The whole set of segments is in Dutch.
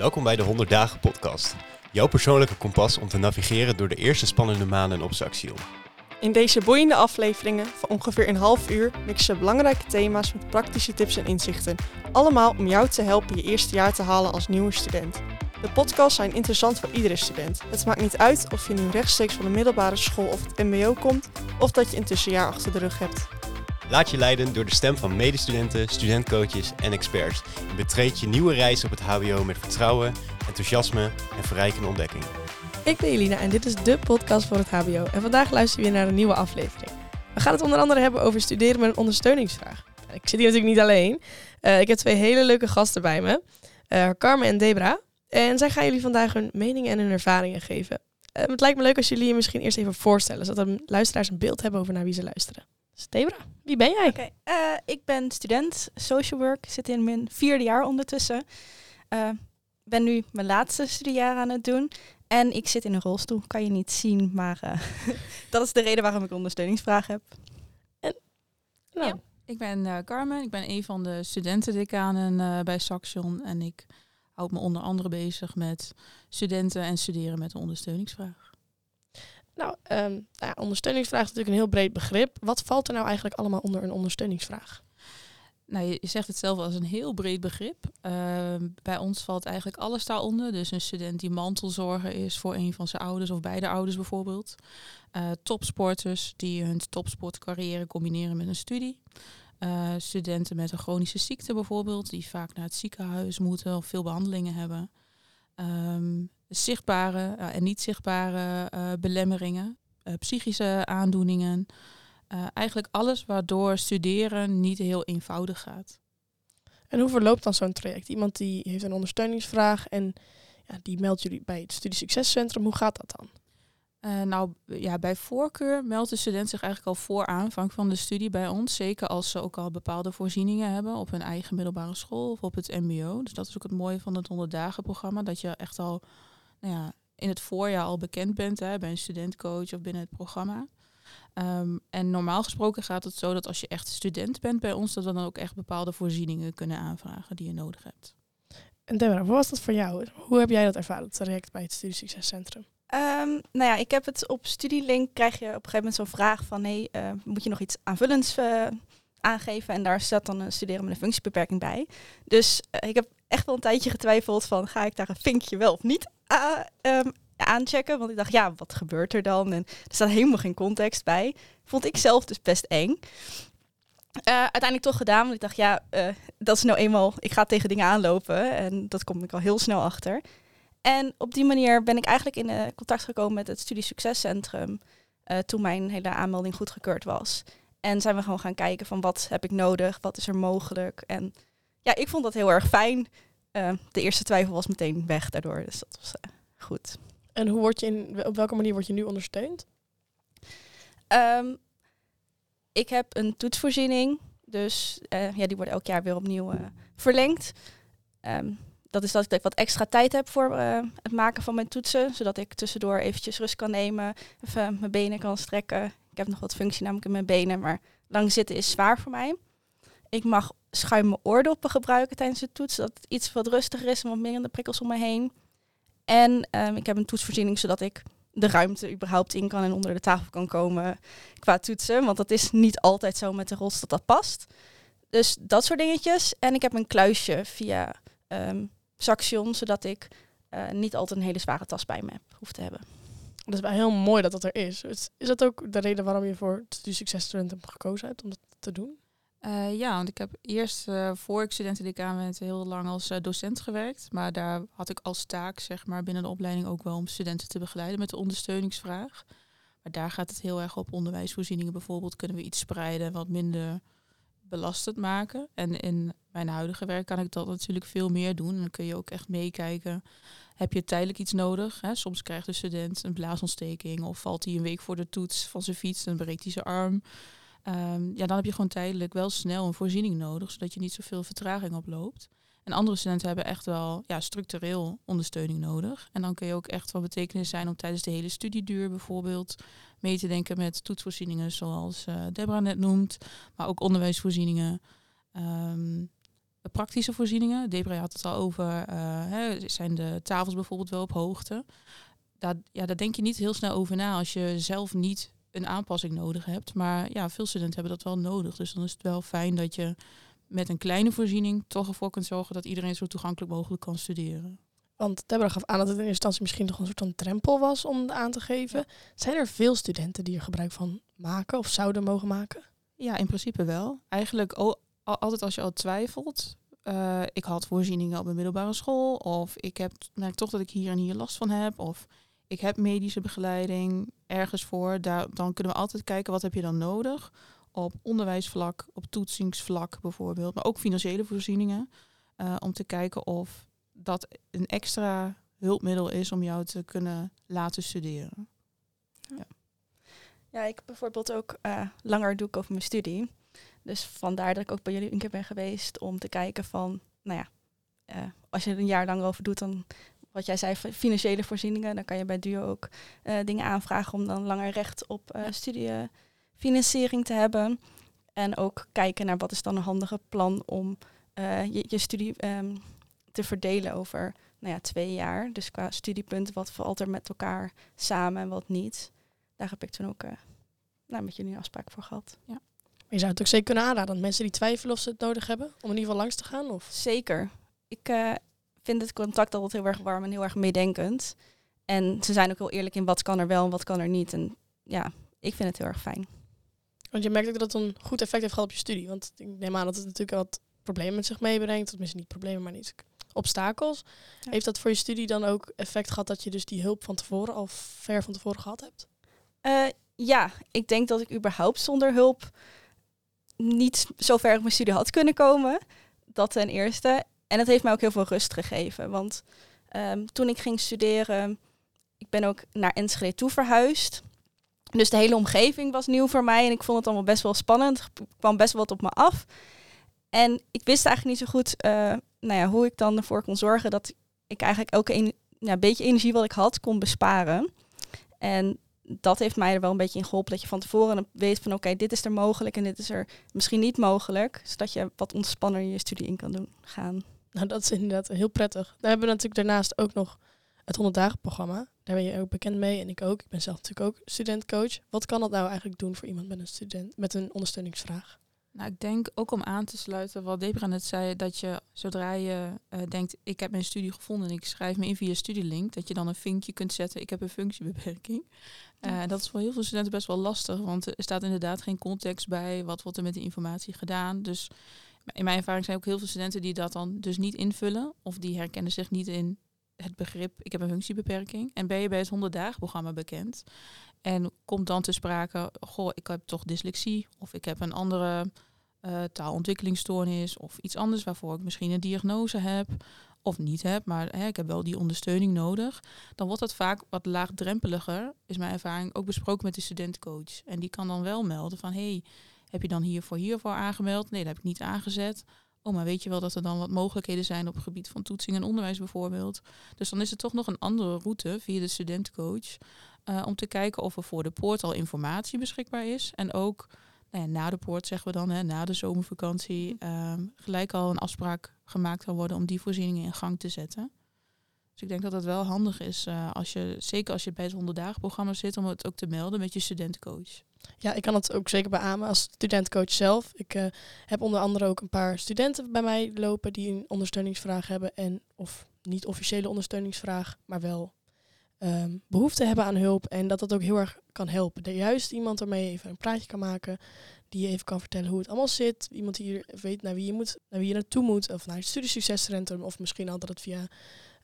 Welkom bij de 100 Dagen Podcast. Jouw persoonlijke kompas om te navigeren door de eerste spannende maanden op Saxion. In deze boeiende afleveringen van ongeveer een half uur mixen belangrijke thema's met praktische tips en inzichten. Allemaal om jou te helpen je eerste jaar te halen als nieuwe student. De podcasts zijn interessant voor iedere student. Het maakt niet uit of je nu rechtstreeks van de middelbare school of het MBO komt, of dat je een tussenjaar achter de rug hebt. Laat je leiden door de stem van medestudenten, studentcoaches en experts. En betreed je nieuwe reis op het HBO met vertrouwen, enthousiasme en verrijkende ontdekking. Ik ben Jelina en dit is de podcast voor het HBO. En vandaag luister je weer naar een nieuwe aflevering. We gaan het onder andere hebben over studeren met een ondersteuningsvraag. Ik zit hier natuurlijk niet alleen. Uh, ik heb twee hele leuke gasten bij me. Uh, Carmen en Debra. En zij gaan jullie vandaag hun meningen en hun ervaringen geven. Uh, het lijkt me leuk als jullie je misschien eerst even voorstellen, zodat de luisteraars een beeld hebben over naar wie ze luisteren. Debra, wie ben jij? Oké, okay, ik ben student social work, zit in mijn vierde jaar ondertussen. ben nu mijn laatste studiejaar aan het doen. En ik zit in een rolstoel, kan je niet zien, maar uh, dat is de reden waarom ik ondersteuningsvraag heb. En, nou. ja, ik ben uh, Carmen, ik ben een van de studentendecanen uh, bij Saxion en ik houd me onder andere bezig met studenten en studeren met een ondersteuningsvraag. Nou, um, nou ja, ondersteuningsvraag is natuurlijk een heel breed begrip. Wat valt er nou eigenlijk allemaal onder een ondersteuningsvraag? Nou, je, zegt het zelf als een heel breed begrip. Uh, bij ons valt eigenlijk alles daaronder. Dus een student die mantelzorger is voor een van zijn ouders of beide ouders bijvoorbeeld. Uh, topsporters die hun topsportcarrière combineren met een studie. Uh, studenten met een chronische ziekte bijvoorbeeld, die vaak naar het ziekenhuis moeten of veel behandelingen hebben. Um, zichtbare en niet zichtbare belemmeringen, psychische aandoeningen. Eigenlijk alles waardoor studeren niet heel eenvoudig gaat. En hoe verloopt dan zo'n traject? Iemand die heeft een ondersteuningsvraag en ja, die meldt jullie bij het Studiesuccescentrum. Hoe gaat dat dan? Uh, nou ja, bij voorkeur meldt de student zich eigenlijk al voor aanvang van de studie bij ons. Zeker als ze ook al bepaalde voorzieningen hebben op hun eigen middelbare school of op het MBO. Dus dat is ook het mooie van het 100 dagen programma. Dat je echt al nou ja, in het voorjaar al bekend bent hè, bij een studentcoach of binnen het programma. Um, en normaal gesproken gaat het zo dat als je echt student bent bij ons, dat we dan ook echt bepaalde voorzieningen kunnen aanvragen die je nodig hebt. En Deborah, hoe was dat voor jou? Hoe heb jij dat ervaren, het traject bij het Studiesuccescentrum? Um, nou ja, ik heb het op Studielink, krijg je op een gegeven moment zo'n vraag van, hey, uh, moet je nog iets aanvullends uh, aangeven? En daar staat dan een studeren met een functiebeperking bij. Dus uh, ik heb echt wel een tijdje getwijfeld van, ga ik daar een vinkje wel of niet um, aanchecken. Want ik dacht, ja, wat gebeurt er dan? En er staat helemaal geen context bij. Vond ik zelf dus best eng. Uh, uiteindelijk toch gedaan, want ik dacht, ja, uh, dat is nou eenmaal, ik ga tegen dingen aanlopen en dat kom ik al heel snel achter. En op die manier ben ik eigenlijk in contact gekomen met het Studie Succescentrum toen mijn hele aanmelding goedgekeurd was. En zijn we gewoon gaan kijken van wat heb ik nodig, wat is er mogelijk. En ja, ik vond dat heel erg fijn. De eerste twijfel was meteen weg daardoor, dus dat was goed. En hoe word je in, op welke manier word je nu ondersteund? Um, ik heb een toetsvoorziening. Dus uh, ja, die wordt elk jaar weer opnieuw verlengd. Um, dat is dat ik wat extra tijd heb voor het maken van mijn toetsen. Zodat ik tussendoor eventjes rust kan nemen. Even mijn benen kan strekken. Ik heb nog wat functie namelijk in mijn benen. Maar lang zitten is zwaar voor mij. Ik mag schuim oordoppen gebruiken tijdens de toets. Zodat het iets wat rustiger is en wat minder prikkels om me heen. En um, ik heb een toetsvoorziening zodat ik de ruimte überhaupt in kan en onder de tafel kan komen qua toetsen. Want dat is niet altijd zo met de rols dat dat past. Dus dat soort dingetjes. En ik heb een kluisje via um, Saxion, zodat ik uh, niet altijd een hele zware tas bij me heb, hoef te hebben. Dat is wel heel mooi dat dat er is. Is dat ook de reden waarom je voor de successtudent hebt gekozen hebt om dat te doen? Uh, ja, want ik heb eerst uh, voor ik studentendecaan werd heel lang als uh, docent gewerkt. Maar daar had ik als taak zeg maar, binnen de opleiding ook wel om studenten te begeleiden met de ondersteuningsvraag. Maar daar gaat het heel erg op onderwijsvoorzieningen bijvoorbeeld. Kunnen we iets spreiden, wat minder belastend maken. En in mijn huidige werk kan ik dat natuurlijk veel meer doen. En dan kun je ook echt meekijken. Heb je tijdelijk iets nodig? Hè? Soms krijgt de student een blaasontsteking of valt hij een week voor de toets van zijn fiets en breekt hij zijn arm. Um, ja, dan heb je gewoon tijdelijk wel snel een voorziening nodig, zodat je niet zoveel vertraging oploopt. En andere studenten hebben echt wel ja, structureel ondersteuning nodig. En dan kun je ook echt van betekenis zijn om tijdens de hele studieduur bijvoorbeeld mee te denken met toetsvoorzieningen zoals uh, Deborah net noemt, maar ook onderwijsvoorzieningen. Um, praktische voorzieningen. Debra had het al over, eh, hè, zijn de tafels bijvoorbeeld wel op hoogte? Ja, daar denk je niet heel snel over na als je zelf niet een aanpassing nodig hebt. Maar ja, veel studenten hebben dat wel nodig. Dus dan is het wel fijn dat je met een kleine voorziening toch ervoor kunt zorgen dat iedereen zo toegankelijk mogelijk kan studeren. Want Deborah gaf aan dat het in eerste instantie misschien nog een soort van drempel was om aan te geven. Zijn er veel studenten die er gebruik van maken of zouden mogen maken? Ja, in principe wel. Eigenlijk altijd als je al twijfelt. Uh, ik had voorzieningen op een middelbare school. Of ik heb, merk toch dat ik hier en hier last van heb. Of ik heb medische begeleiding ergens voor. Daar, dan kunnen we altijd kijken wat heb je dan nodig. Op onderwijsvlak, op toetsingsvlak bijvoorbeeld. Maar ook financiële voorzieningen. Uh, om te kijken of dat een extra hulpmiddel is om jou te kunnen laten studeren. Ja, ja ik heb bijvoorbeeld ook uh, langer doe ik over mijn studie. Dus vandaar dat ik ook bij jullie een keer ben geweest om te kijken van, nou ja, uh, als je er een jaar langer over doet, dan wat jij zei, financiële voorzieningen, dan kan je bij Duo ook uh, dingen aanvragen om dan langer recht op uh, studiefinanciering te hebben. En ook kijken naar wat is dan een handige plan om je, je, studie um, te verdelen over nou ja, twee jaar. Dus qua studiepunt, wat valt er met elkaar samen en wat niet. Daar heb ik toen ook nou, met jullie een afspraak voor gehad. Ja. je zou het ook zeker kunnen aanraden aan mensen die twijfelen of ze het nodig hebben, om in ieder geval langs te gaan? Of? Zeker. Ik uh, vind het contact altijd heel erg warm en heel erg meedenkend. En ze zijn ook heel eerlijk in wat kan er wel en wat kan er niet. En ja, ik vind het heel erg fijn. Want je merkt ook dat het een goed effect heeft gehad op je studie. Want ik neem aan dat het natuurlijk wat problemen met zich meebrengt. Tenminste niet problemen, maar niet obstakels. Heeft dat voor je studie dan ook effect gehad dat je dus die hulp van tevoren al ver van tevoren gehad hebt? Uh, ja, ik denk dat ik überhaupt zonder hulp niet zo ver in mijn studie had kunnen komen. Dat ten eerste. En het heeft mij ook heel veel rust gegeven. Want um, toen ik ging studeren, ik ben ook naar Enschede toe verhuisd. Dus de hele omgeving was nieuw voor mij en ik vond het allemaal best wel spannend. Er kwam best wel wat op me af. En ik wist eigenlijk niet zo goed uh, nou ja, hoe ik dan ervoor kon zorgen dat ik eigenlijk elke een, beetje energie wat ik had kon besparen. En dat heeft mij er wel een beetje in geholpen. Dat je van tevoren weet van oké, dit is er mogelijk en dit is er misschien niet mogelijk. Zodat je wat ontspanner je studie in kan doen gaan. Nou, dat is inderdaad heel prettig. Daar hebben we natuurlijk daarnaast ook nog het 100 dagen programma. Daar ben je ook bekend mee en ik ook. Ik ben zelf natuurlijk ook studentcoach. Wat kan dat nou eigenlijk doen voor iemand met een student met een ondersteuningsvraag? Nou, ik denk ook om aan te sluiten wat Debra net zei, dat je zodra je uh, denkt, ik heb mijn studie gevonden en ik schrijf me in via studielink, dat je dan een vinkje kunt zetten, ik heb een functiebeperking. Uh, dat is voor heel veel studenten best wel lastig, want er staat inderdaad geen context bij, wat wordt er met die informatie gedaan. Dus in mijn ervaring zijn ook heel veel studenten die dat dan dus niet invullen, of die herkennen zich niet in het begrip, ik heb een functiebeperking. En ben je bij het 100 dagen programma bekend en komt dan te sprake, goh, ik heb toch dyslexie of ik heb een andere uh, taalontwikkelingsstoornis of iets anders waarvoor ik misschien een diagnose heb of niet heb, maar hè, ik heb wel die ondersteuning nodig, dan wordt dat vaak wat laagdrempeliger, is mijn ervaring, ook besproken met de studentcoach. En die kan dan wel melden van, hey, heb je dan hiervoor hiervoor aangemeld? Nee, dat heb ik niet aangezet. Oh, maar weet je wel dat er dan wat mogelijkheden zijn op het gebied van toetsing en onderwijs bijvoorbeeld. Dus dan is het toch nog een andere route via de studentcoach. Uh, om te kijken of er voor de poort al informatie beschikbaar is. En ook nou ja, na de poort, zeggen we dan, hè, na de zomervakantie, uh, gelijk al een afspraak gemaakt kan worden om die voorzieningen in gang te zetten. Dus ik denk dat het wel handig is, uh, als je, zeker als je bij het 100 dagen programma zit, om het ook te melden met je studentencoach. Ja, ik kan het ook zeker beamen als studentcoach zelf. Ik uh, heb onder andere ook een paar studenten bij mij lopen die een ondersteuningsvraag hebben en of niet officiële ondersteuningsvraag, maar wel um, behoefte hebben aan hulp. En dat dat ook heel erg kan helpen. Er juist iemand ermee even een praatje kan maken. Die je even kan vertellen hoe het allemaal zit. Iemand die weet naar wie je, moet, naar wie je naartoe moet. Of naar het studiesuccescentrum. Of misschien al dat het via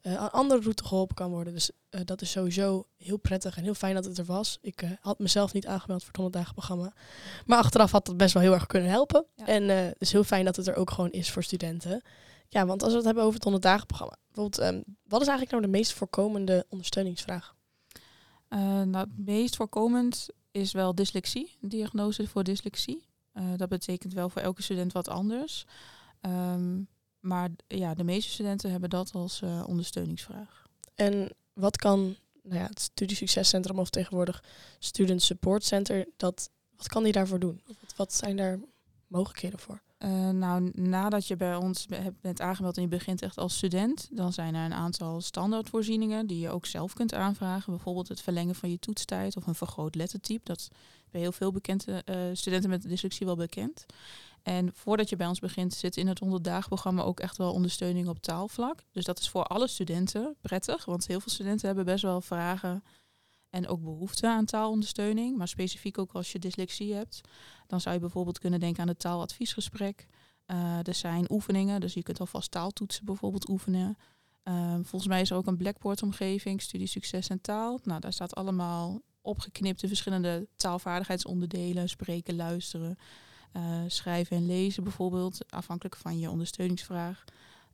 uh, een andere route geholpen kan worden. Dus uh, dat is sowieso heel prettig en heel fijn dat het er was. Ik uh, had mezelf niet aangemeld voor het 100 dagen programma. Maar achteraf had dat best wel heel erg kunnen helpen. Ja. En het is heel fijn dat het er ook gewoon is voor studenten. Ja, want als we het hebben over het 100 dagen programma. Bijvoorbeeld, um, wat is eigenlijk nou de meest voorkomende ondersteuningsvraag? Nou, het meest voorkomend is wel dyslexie, diagnose voor dyslexie. Dat betekent wel voor elke student wat anders. Um, maar ja, de meeste studenten hebben dat als uh, ondersteuningsvraag. En wat kan nou ja, het Studiesuccescentrum of tegenwoordig Student Support Center, dat, wat kan die daarvoor doen? Wat, wat zijn daar mogelijkheden voor? Uh, nou, nadat je bij ons bent aangemeld en je begint echt als student, dan zijn er een aantal standaardvoorzieningen die je ook zelf kunt aanvragen. Bijvoorbeeld het verlengen van je toetstijd of een vergroot lettertype. Dat is bij heel veel bekende uh, studenten met dyslexie wel bekend. En voordat je bij ons begint, zit in het 100 programma ook echt wel ondersteuning op taalvlak. Dus dat is voor alle studenten prettig, want heel veel studenten hebben best wel vragen en ook behoefte aan taalondersteuning. Maar specifiek ook als je dyslexie hebt, dan zou je bijvoorbeeld kunnen denken aan het taaladviesgesprek. Uh, er zijn oefeningen, dus je kunt alvast taaltoetsen bijvoorbeeld oefenen. Uh, volgens mij is er ook een Blackboard-omgeving, studie succes en taal. Nou, daar staat allemaal opgeknipte verschillende taalvaardigheidsonderdelen, spreken, luisteren, uh, schrijven en lezen bijvoorbeeld, afhankelijk van je ondersteuningsvraag.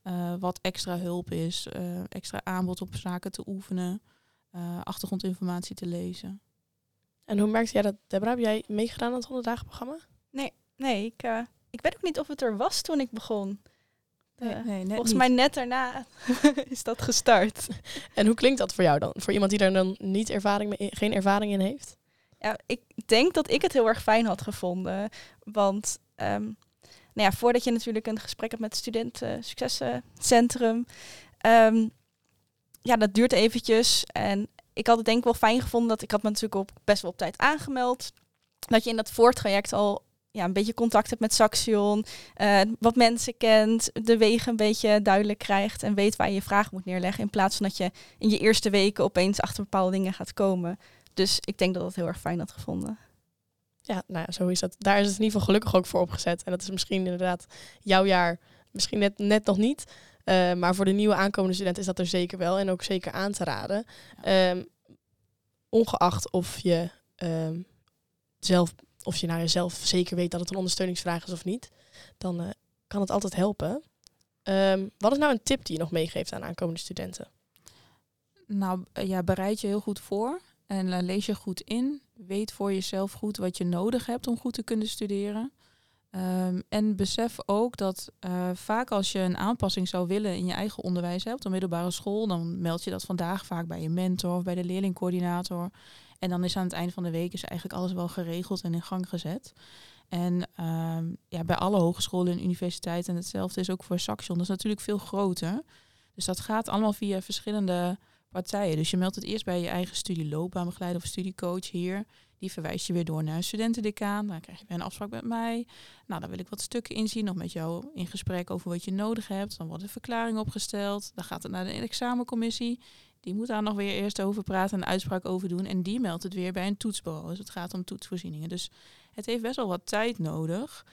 Uh, wat extra hulp is, uh, extra aanbod op zaken te oefenen, achtergrondinformatie te lezen. En hoe merkte jij dat, Deborah? Heb jij meegedaan aan het 100 dagen programma? Nee, nee ik, ik weet ook niet of het er was toen ik begon. Nee, nee, volgens niet. mij net daarna is dat gestart. En hoe klinkt dat voor jou dan? Voor iemand die daar dan niet ervaring mee, geen ervaring in heeft? Ja, ik denk dat ik het heel erg fijn had gevonden. Want um, nou ja, voordat je natuurlijk een gesprek hebt met het studenten succescentrum, um, ja, dat duurt eventjes. En ik had het denk ik wel fijn gevonden dat ik had me natuurlijk op best wel op tijd aangemeld. Dat je in dat voortraject al ja, een beetje contact hebt met Saxion, uh, wat mensen kent, de wegen een beetje duidelijk krijgt en weet waar je je vraag moet neerleggen. In plaats van dat je in je eerste weken opeens achter bepaalde dingen gaat komen. Dus ik denk dat dat heel erg fijn had gevonden. Ja, nou ja, zo is dat. Daar is het in ieder geval gelukkig ook voor opgezet. En dat is misschien inderdaad jouw jaar, misschien net, net nog niet. Uh, maar voor de nieuwe aankomende student is dat er zeker wel en ook zeker aan te raden. Ja. Um, ongeacht of je um, zelf, of je nou jezelf zeker weet dat het een ondersteuningsvraag is of niet, dan uh, kan het altijd helpen. Um, wat is nou een tip die je nog meegeeft aan aankomende studenten? Nou ja, bereid je heel goed voor. En uh, lees je goed in. Weet voor jezelf goed wat je nodig hebt om goed te kunnen studeren. Um, en besef ook dat uh, vaak als je een aanpassing zou willen in je eigen onderwijs hebt, op middelbare school, dan meld je dat vandaag vaak bij je mentor of bij de leerlingcoördinator. En dan is aan het eind van de week is eigenlijk alles wel geregeld en in gang gezet. En um, ja, bij alle hogescholen en universiteiten, en hetzelfde is ook voor Saxion, dat is natuurlijk veel groter. Dus dat gaat allemaal via verschillende partijen. Dus je meldt het eerst bij je eigen studieloopbaanbegeleider of studiecoach hier. Die verwijst je weer door naar een studentendecaan. Dan krijg je een afspraak met mij. Nou, dan wil ik wat stukken inzien, nog met jou in gesprek over wat je nodig hebt. Dan wordt een verklaring opgesteld. Dan gaat het naar de examencommissie. Die moet daar nog weer eerst over praten en een uitspraak over doen. En die meldt het weer bij een toetsbureau. Dus het gaat om toetsvoorzieningen. Dus het heeft best wel wat tijd nodig.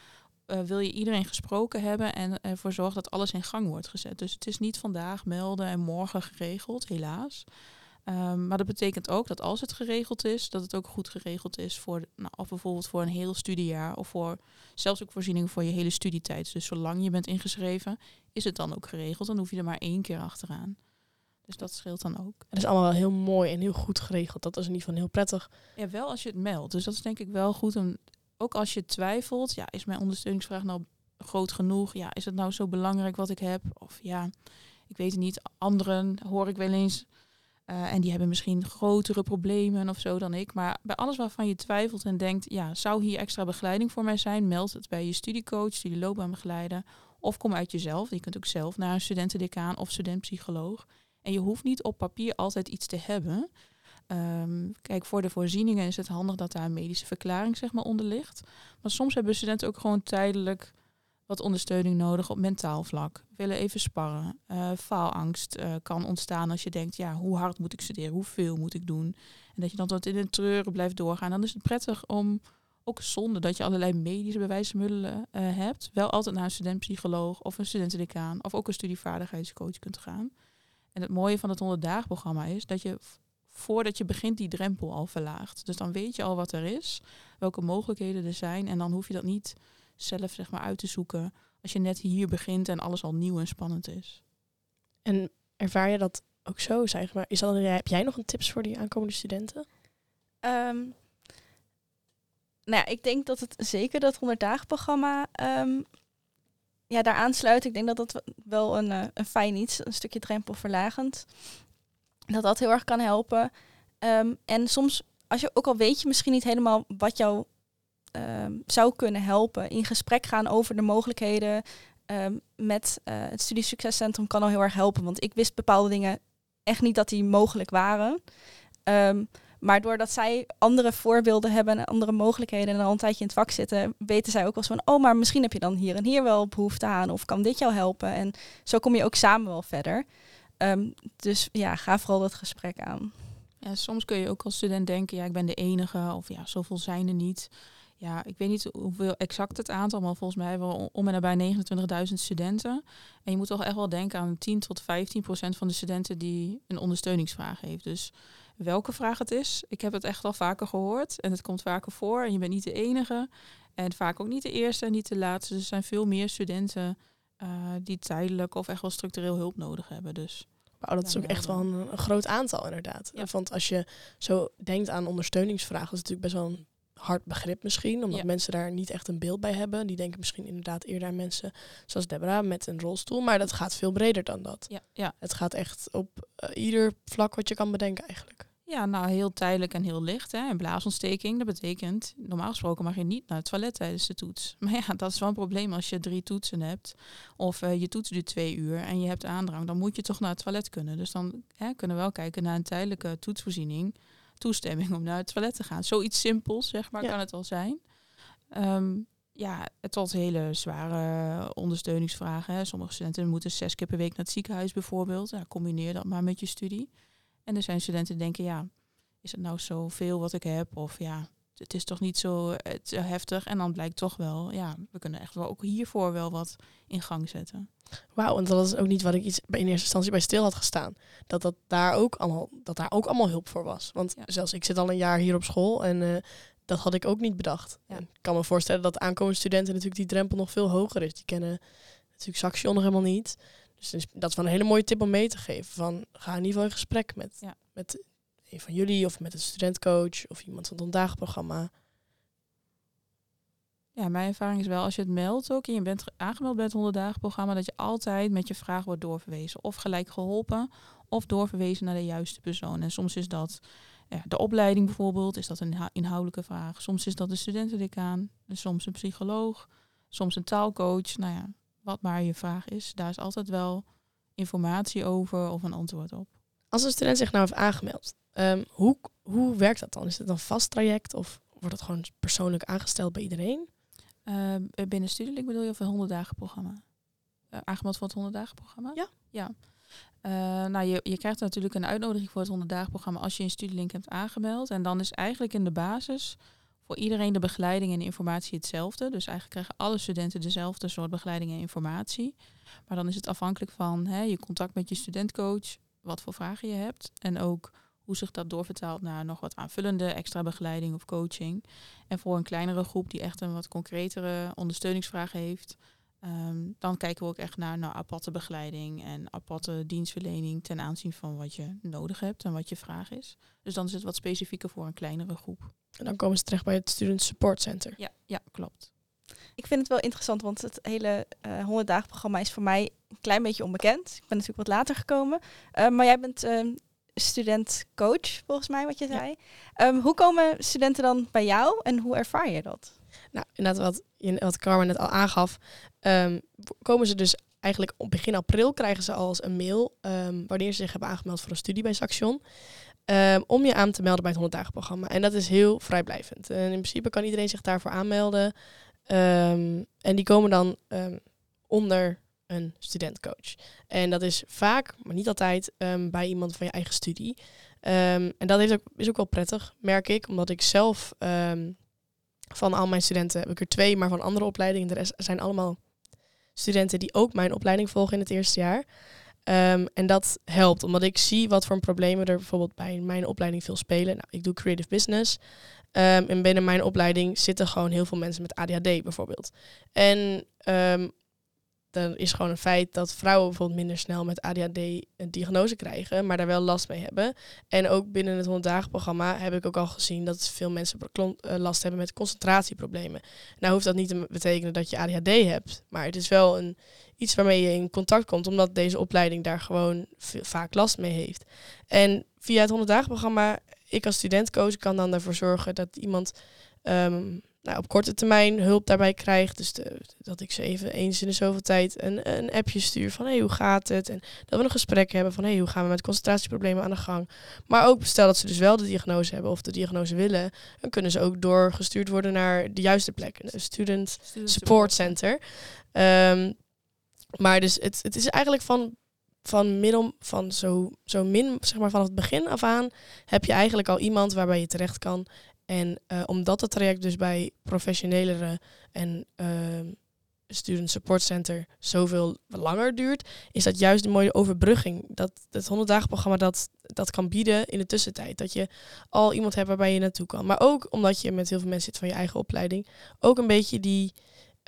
Uh, wil je iedereen gesproken hebben en ervoor zorgen dat alles in gang wordt gezet. Dus het is niet vandaag melden en morgen geregeld, helaas. Um, maar dat betekent ook dat als het geregeld is, dat het ook goed geregeld is voor, nou, of bijvoorbeeld voor een heel studiejaar of voor zelfs ook voorzieningen voor je hele studietijd. Dus zolang je bent ingeschreven, is het dan ook geregeld. Dan hoef je er maar één keer achteraan. Dus dat scheelt dan ook. Het is allemaal wel heel mooi en heel goed geregeld. Dat is in ieder geval heel prettig. Ja, wel als je het meldt. Dus dat is denk ik wel goed om ook als je twijfelt, ja, is mijn ondersteuningsvraag nou groot genoeg? Ja, is het nou zo belangrijk wat ik heb? Of ja, ik weet het niet. Anderen hoor ik wel eens. Uh, en die hebben misschien grotere problemen of zo dan ik. Maar bij alles waarvan je twijfelt en denkt, ja, zou hier extra begeleiding voor mij zijn? Meld het bij je studiecoach, studieloopbaanbegeleider. Of kom uit jezelf. Je kunt ook zelf naar een studentendecaan of studentpsycholoog. En je hoeft niet op papier altijd iets te hebben. Um, kijk, voor de voorzieningen is het handig dat daar een medische verklaring zeg maar, onder ligt. Maar soms hebben studenten ook gewoon tijdelijk wat ondersteuning nodig op mentaal vlak. Willen even sparren. Uh, faalangst uh, kan ontstaan als je denkt, ja, hoe hard moet ik studeren? Hoeveel moet ik doen? En dat je dan tot in een treuren blijft doorgaan. Dan is het prettig om, ook zonder dat je allerlei medische bewijsmiddelen uh, hebt, wel altijd naar een studentpsycholoog of een studentendecaan of ook een studievaardigheidscoach kunt gaan. En het mooie van het 100 programma is dat je voordat je begint die drempel al verlaagt. Dus dan weet je al wat er is, welke mogelijkheden er zijn. En dan hoef je dat niet zelf zeg maar uit te zoeken als je net hier begint en alles al nieuw en spannend is. En ervaar je dat ook zo, zeg maar? Is dat, heb jij nog een tips voor die aankomende studenten? Um, nou ja, ik denk dat het zeker dat 100 dagen programma um, ja, daar aansluit. Ik denk dat dat wel een, uh, een fijn iets, een stukje drempelverlagend dat dat heel erg kan helpen. Um, en soms, als je ook al weet je misschien niet helemaal wat jouw ehm, zou kunnen helpen. In gesprek gaan over de mogelijkheden ehm, met uh, het Studiesuccescentrum kan al heel erg helpen. Want ik wist bepaalde dingen echt niet dat die mogelijk waren. Maar doordat zij andere voorbeelden hebben en andere mogelijkheden en al een tijdje in het vak zitten, weten zij ook wel van, oh, maar misschien heb je dan hier en hier wel behoefte aan of kan dit jou helpen. En zo kom je ook samen wel verder. Um, dus ja, ga vooral dat gesprek aan. Ja, soms kun je ook als student denken, ja, ik ben de enige of ja, zoveel zijn er niet. Ja, ik weet niet hoeveel exact het aantal, maar volgens mij hebben we om en nabij 29.000 studenten. En je moet toch echt wel denken aan 10 tot 15 procent van de studenten die een ondersteuningsvraag heeft. Dus welke vraag het is. Ik heb het echt al vaker gehoord en het komt vaker voor. En je bent niet de enige en vaak ook niet de eerste en niet de laatste. Dus er zijn veel meer studenten uh, die tijdelijk of echt wel structureel hulp nodig hebben. Dus. Wauw, dat is ook echt wel een, groot aantal inderdaad. Ja. Want als je zo denkt aan ondersteuningsvragen, is het natuurlijk best wel een hard begrip misschien, omdat mensen daar niet echt een beeld bij hebben. Die denken misschien inderdaad eerder aan mensen zoals Deborah met een rolstoel, maar dat gaat veel breder dan dat. Ja, ja. Het gaat echt op uh, ieder vlak wat je kan bedenken eigenlijk. Ja, nou heel tijdelijk en heel licht. Hè. Een blaasontsteking, dat betekent, normaal gesproken mag je niet naar het toilet tijdens de toets. Maar ja, dat is wel een probleem als je drie toetsen hebt. Of uh, je toets duurt twee uur en je hebt aandrang. Dan moet je toch naar het toilet kunnen. Dus dan hè, kunnen we wel kijken naar een tijdelijke toetsvoorziening. Toestemming om naar het toilet te gaan. Zoiets simpels, zeg maar, kan het al zijn. Um, ja, het tot hele zware ondersteuningsvragen. Hè. Sommige studenten moeten zes keer per week naar het ziekenhuis bijvoorbeeld. Ja, combineer dat maar met je studie. En er zijn studenten die denken, ja, is het nou zoveel wat ik heb? Of ja, het is toch niet zo het, heftig. En dan blijkt toch wel, ja, we kunnen echt wel ook hiervoor wel wat in gang zetten. Wauw, en dat is ook niet wat ik iets in eerste instantie bij stil had gestaan. Dat, dat, daar, ook allemaal, dat daar ook allemaal hulp voor was. Want zelfs ik zit al een jaar hier op school en uh, dat had ik ook niet bedacht. Ja. Ik kan me voorstellen dat aankomende studenten natuurlijk die drempel nog veel hoger is. Die kennen natuurlijk Saxion nog helemaal niet. Dus dat is wel een hele mooie tip om mee te geven. Van, ga in ieder geval in gesprek met, ja. met een van jullie of met een studentcoach of iemand van het ondagprogramma. Ja, mijn ervaring is wel als je het meldt ook en je bent aangemeld bij het 100 dagen programma, dat je altijd met je vraag wordt doorverwezen. Of gelijk geholpen of doorverwezen naar de juiste persoon. En soms is dat ja, de opleiding bijvoorbeeld, is dat een inhoudelijke vraag. Soms is dat de studentendecaan, soms een psycholoog, soms een taalcoach. Nou ja, wat maar je vraag is, daar is altijd wel informatie over of een antwoord op. Als een student zich nou heeft aangemeld, um, hoe, hoe werkt dat dan? Is het een vast traject of wordt het gewoon persoonlijk aangesteld bij iedereen? Uh, binnen Studielink bedoel je of een 100 dagen programma? Uh, aangemeld voor het 100 dagen programma? Ja. Ja. Uh, nou, je, je krijgt natuurlijk een uitnodiging voor het 100 dagen programma als je in Studielink hebt aangemeld. En dan is eigenlijk in de basis voor iedereen de begeleiding en informatie hetzelfde. Dus eigenlijk krijgen alle studenten dezelfde soort begeleiding en informatie. Maar dan is het afhankelijk van hè, je contact met je studentcoach, wat voor vragen je hebt. En ook hoe zich dat doorvertaalt naar nog wat aanvullende extra begeleiding of coaching. En voor een kleinere groep die echt een wat concretere ondersteuningsvraag heeft, ehm, dan kijken we ook echt naar, naar aparte begeleiding en aparte dienstverlening ten aanzien van wat je nodig hebt en wat je vraag is. Dus dan is het wat specifieker voor een kleinere groep. En dan komen ze terecht bij het Student Support Center. Ja, ja klopt. Ik vind het wel interessant, want het hele uh, 100 dagen programma is voor mij een klein beetje onbekend. Ik ben natuurlijk wat later gekomen. Uh, maar jij bent uh, student-coach, volgens mij, wat je zei. Ja. Um, hoe komen studenten dan bij jou en hoe ervaar je dat? Nou, inderdaad, wat, wat Carmen net al aangaf, um, komen ze dus eigenlijk op begin april krijgen ze als een mail um, wanneer ze zich hebben aangemeld voor een studie bij Saxion. Um, om je aan te melden bij het 100 dagen programma. En dat is heel vrijblijvend. En in principe kan iedereen zich daarvoor aanmelden. En die komen dan onder een studentcoach. En dat is vaak, maar niet altijd, bij iemand van je eigen studie. en dat heeft ook, is ook wel prettig, merk ik. Omdat ik zelf van al mijn studenten heb ik er twee, maar van andere opleidingen. De rest zijn allemaal studenten die ook mijn opleiding volgen in het eerste jaar. Um, en dat helpt, omdat ik zie wat voor problemen er bijvoorbeeld bij mijn opleiding veel spelen. Nou, ik doe creative business. Um, en binnen mijn opleiding zitten gewoon heel veel mensen met ADHD bijvoorbeeld. En um, dan is gewoon een feit dat vrouwen bijvoorbeeld minder snel met ADHD een diagnose krijgen, maar daar wel last mee hebben. En ook binnen het 100 dagen programma heb ik ook al gezien dat veel mensen eh, last hebben met concentratieproblemen. Nou hoeft dat niet te betekenen dat je ADHD hebt, maar het is wel een, iets waarmee je in contact komt, omdat deze opleiding daar gewoon vaak last mee heeft. En via het 100 dagen programma, ik als studentcoach kan dan ervoor zorgen dat iemand um, nou, op korte termijn hulp daarbij krijg. Dus de, dat ik ze even eens in de zoveel tijd een, een appje stuur van hey, hoe gaat het? En dat we een gesprek hebben van hey, hoe gaan we met concentratieproblemen aan de gang? Maar ook stel dat ze dus wel de diagnose hebben of de diagnose willen, dan kunnen ze ook doorgestuurd worden naar de juiste plek. Een student support center. Ehm, maar dus het, het is eigenlijk van, van middel van zo, zo min, zeg maar vanaf het begin af aan, heb je eigenlijk al iemand waarbij je terecht kan. En uh, omdat het traject dus bij professionelere en uh, student support center zoveel langer duurt, is dat juist een mooie overbrugging. Dat het 100 dagen programma dat, dat kan bieden in de tussentijd. Dat je al iemand hebt waarbij je naartoe kan. Maar ook omdat je met heel veel mensen zit van je eigen opleiding, ook een beetje die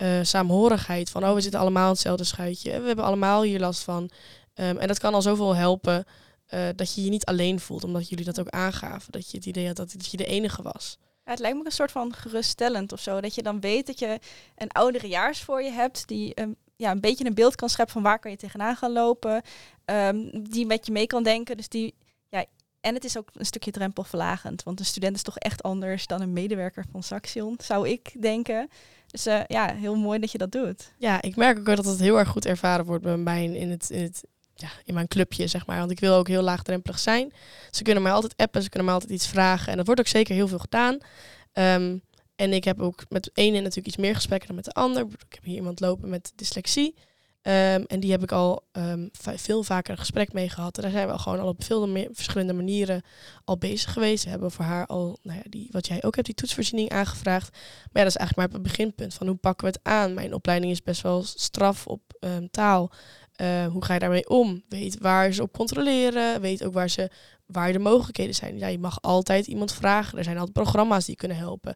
uh, saamhorigheid van, oh we zitten allemaal in hetzelfde schuitje. We hebben allemaal hier last van. Um, en dat kan al zoveel helpen uh, dat je je niet alleen voelt, omdat jullie dat ook aangaven. Dat je het idee had dat, dat je de enige was. Ja, het lijkt me een soort van geruststellend of zo. Dat je dan weet dat je een ouderejaars voor je hebt die um, ja, een beetje een beeld kan scheppen van waar kan je tegenaan gaan lopen. Um, die met je mee kan denken. Dus die, ja, en het is ook een stukje drempelverlagend. Want een student is toch echt anders dan een medewerker van Saxion, zou ik denken. Dus uh, ja, heel mooi dat je dat doet. Ja, ik merk ook dat het heel erg goed ervaren wordt bij mij in het, in het ja, in mijn clubje, zeg maar. Want ik wil ook heel laagdrempelig zijn. Ze kunnen mij altijd appen, ze kunnen mij altijd iets vragen. En dat wordt ook zeker heel veel gedaan. Um, en ik heb ook met de ene natuurlijk iets meer gesprekken dan met de ander. Ik heb hier iemand lopen met dyslexie. Um, en die heb ik al um, veel vaker een gesprek mee gehad. En daar zijn we al gewoon al op veel meer, verschillende manieren al bezig geweest. We hebben voor haar al, nou ja, die, wat jij ook hebt, die toetsvoorziening aangevraagd. Maar ja, dat is eigenlijk maar het beginpunt van hoe pakken we het aan. Mijn opleiding is best wel straf op taal. Uh, hoe ga je daarmee om? Weet waar ze op controleren. Weet ook waar, ze, waar de mogelijkheden zijn. Ja, je mag altijd iemand vragen. Er zijn altijd programma's die kunnen helpen.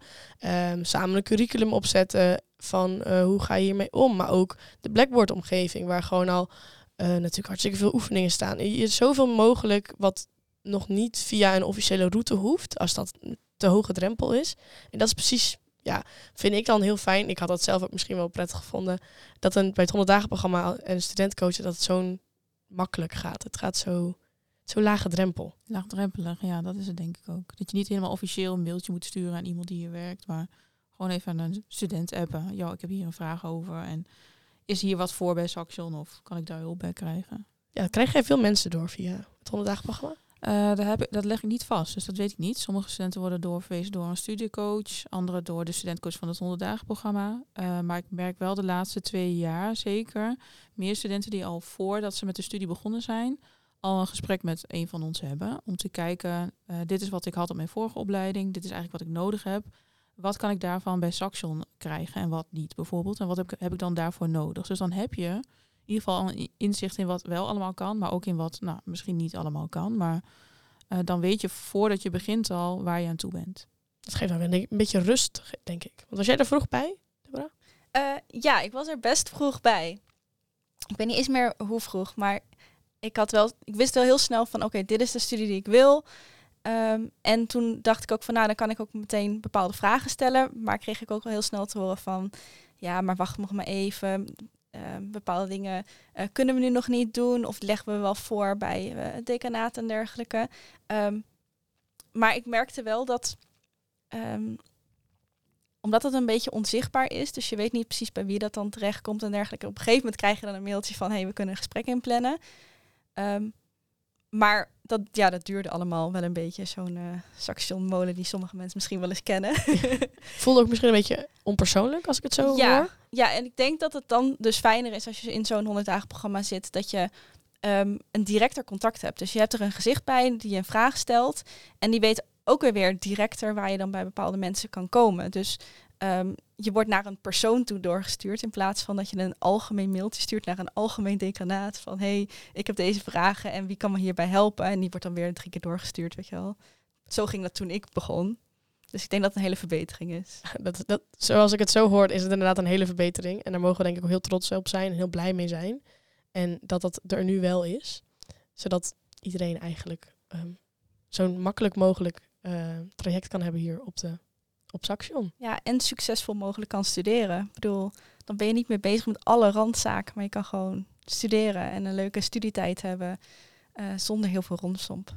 Um, samen een curriculum opzetten van uh, hoe ga je hiermee om. Maar ook de Blackboard-omgeving, waar gewoon al uh, natuurlijk hartstikke veel oefeningen staan. Je is zoveel mogelijk wat nog niet via een officiële route hoeft, als dat te hoge drempel is. En dat is precies ja, vind ik dan heel fijn. Ik had dat zelf ook misschien wel prettig gevonden. Dat een, bij het 100 dagen programma en studentcoachen dat het zo'n makkelijk gaat. Het gaat zo, zo lage drempel. Laagdrempelig, ja, dat is het denk ik ook. Dat je niet helemaal officieel een mailtje moet sturen aan iemand die hier werkt, maar gewoon even aan een student appen. Ja, ik heb hier een vraag over en is hier wat voor bij Saxion of kan ik daar hulp bij krijgen? Ja, krijg jij veel mensen door via het 100 dagen programma? Uh, dat, heb dat leg ik niet vast, dus dat weet ik niet. Sommige studenten worden doorverwezen door een studiecoach, andere door de studentcoach van het 100 dagen programma. Uh, maar ik merk wel de laatste twee jaar zeker meer studenten die al voordat ze met de studie begonnen zijn, al een gesprek met een van ons hebben. Om te kijken, uh, dit is wat ik had op mijn vorige opleiding, dit is eigenlijk wat ik nodig heb. Wat kan ik daarvan bij Saxion krijgen en wat niet bijvoorbeeld? En wat heb ik, heb ik dan daarvoor nodig? Dus dan heb je ieder geval een inzicht in wat wel allemaal kan, maar ook in wat nou, misschien niet allemaal kan. Maar uh, dan weet je voordat je begint al waar je aan toe bent. Dat geeft dan een beetje rust, denk ik. Want was jij er vroeg bij, Deborah? Uh, ja, ik was er best vroeg bij. Ik weet niet eens meer hoe vroeg, maar ik had wel, ik wist wel heel snel van, oké, okay, dit is de studie die ik wil. Um, en toen dacht ik ook van, nou, dan kan ik ook meteen bepaalde vragen stellen. Maar kreeg ik ook wel heel snel te horen van, ja, maar wacht nog maar even. Uh, bepaalde dingen uh, kunnen we nu nog niet doen of leggen we wel voor bij uh, het decanaat en dergelijke. Um, maar ik merkte wel dat, um, omdat het een beetje onzichtbaar is, dus je weet niet precies bij wie dat dan terechtkomt en dergelijke. Op een gegeven moment krijg je dan een mailtje van, hé, hey, we kunnen een gesprek inplannen. Maar dat, ja, dat duurde allemaal wel een beetje. Zo'n uh, saxionmolen die sommige mensen misschien wel eens kennen. Voelde ook misschien een beetje onpersoonlijk als ik het zo ja, hoor. Ja, en ik denk dat het dan dus fijner is als je in zo'n 100 dagen programma zit. Dat je um, een directer contact hebt. Dus je hebt er een gezicht bij die je een vraag stelt. En die weet ook weer, weer directer waar je dan bij bepaalde mensen kan komen. Dus um, je wordt naar een persoon toe doorgestuurd in plaats van dat je een algemeen mailtje stuurt naar een algemeen decanaat van hey, ik heb deze vragen en wie kan me hierbij helpen? En die wordt dan weer drie keer doorgestuurd, weet je wel. Zo ging dat toen ik begon. Dus ik denk dat het een hele verbetering is. Dat, dat, zoals ik het zo hoor, is het inderdaad een hele verbetering. En daar mogen we denk ik ook heel trots op zijn en heel blij mee zijn. En dat dat er nu wel is. Zodat iedereen eigenlijk um, zo'n makkelijk mogelijk uh, traject kan hebben hier op de op. Ja, en succesvol mogelijk kan studeren. Ik bedoel, dan ben je niet meer bezig met alle randzaken, maar je kan gewoon studeren en een leuke studietijd hebben uh, zonder heel veel rondsomp.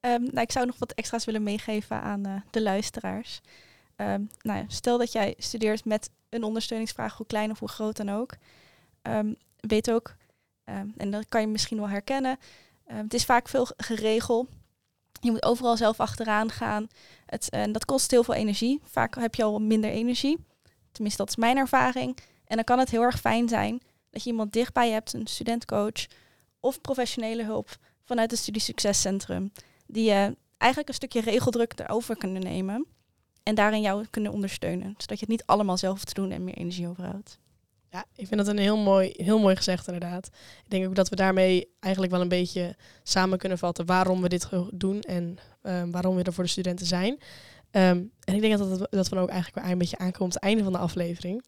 Um, nou, ik zou nog wat extra's willen meegeven aan uh, de luisteraars. Ehm, nou stel dat jij studeert met een ondersteuningsvraag, hoe klein of hoe groot dan ook. Ehm, weet ook, ehm, en dat kan je misschien wel herkennen, ehm, het is vaak veel geregeld. Je moet overal zelf achteraan gaan. Het, en dat kost heel veel energie. Vaak heb je al minder energie. Tenminste, dat is mijn ervaring. En dan kan het heel erg fijn zijn dat je iemand dichtbij hebt, een studentcoach of professionele hulp vanuit het Studiesuccescentrum, die je eigenlijk een stukje regeldruk erover kunnen nemen en daarin jou kunnen ondersteunen, zodat je het niet allemaal zelf te doen en meer energie overhoudt. Ja, ik vind dat een heel mooi, heel mooi gezegd inderdaad. Ik denk ook dat we daarmee eigenlijk wel een beetje samen kunnen vatten waarom we dit doen en ehm, waarom we er voor de studenten zijn. Ehm, en ik denk dat, dat, dat we ook eigenlijk weer een beetje aankomen op het einde van de aflevering.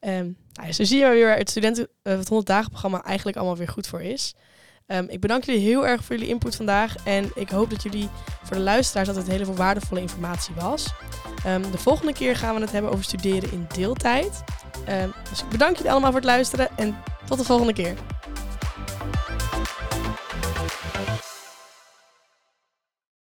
Ehm nou zo zie je weer het studenten eh, het 100 dagen programma eigenlijk allemaal weer goed voor is. Ehm, ik bedank jullie heel erg voor jullie input vandaag en ik hoop dat jullie voor de luisteraars dat het hele veel waardevolle informatie was. Ehm, de volgende keer gaan we het hebben over studeren in deeltijd. Ehm, dus ik bedank jullie allemaal voor het luisteren en tot de volgende keer.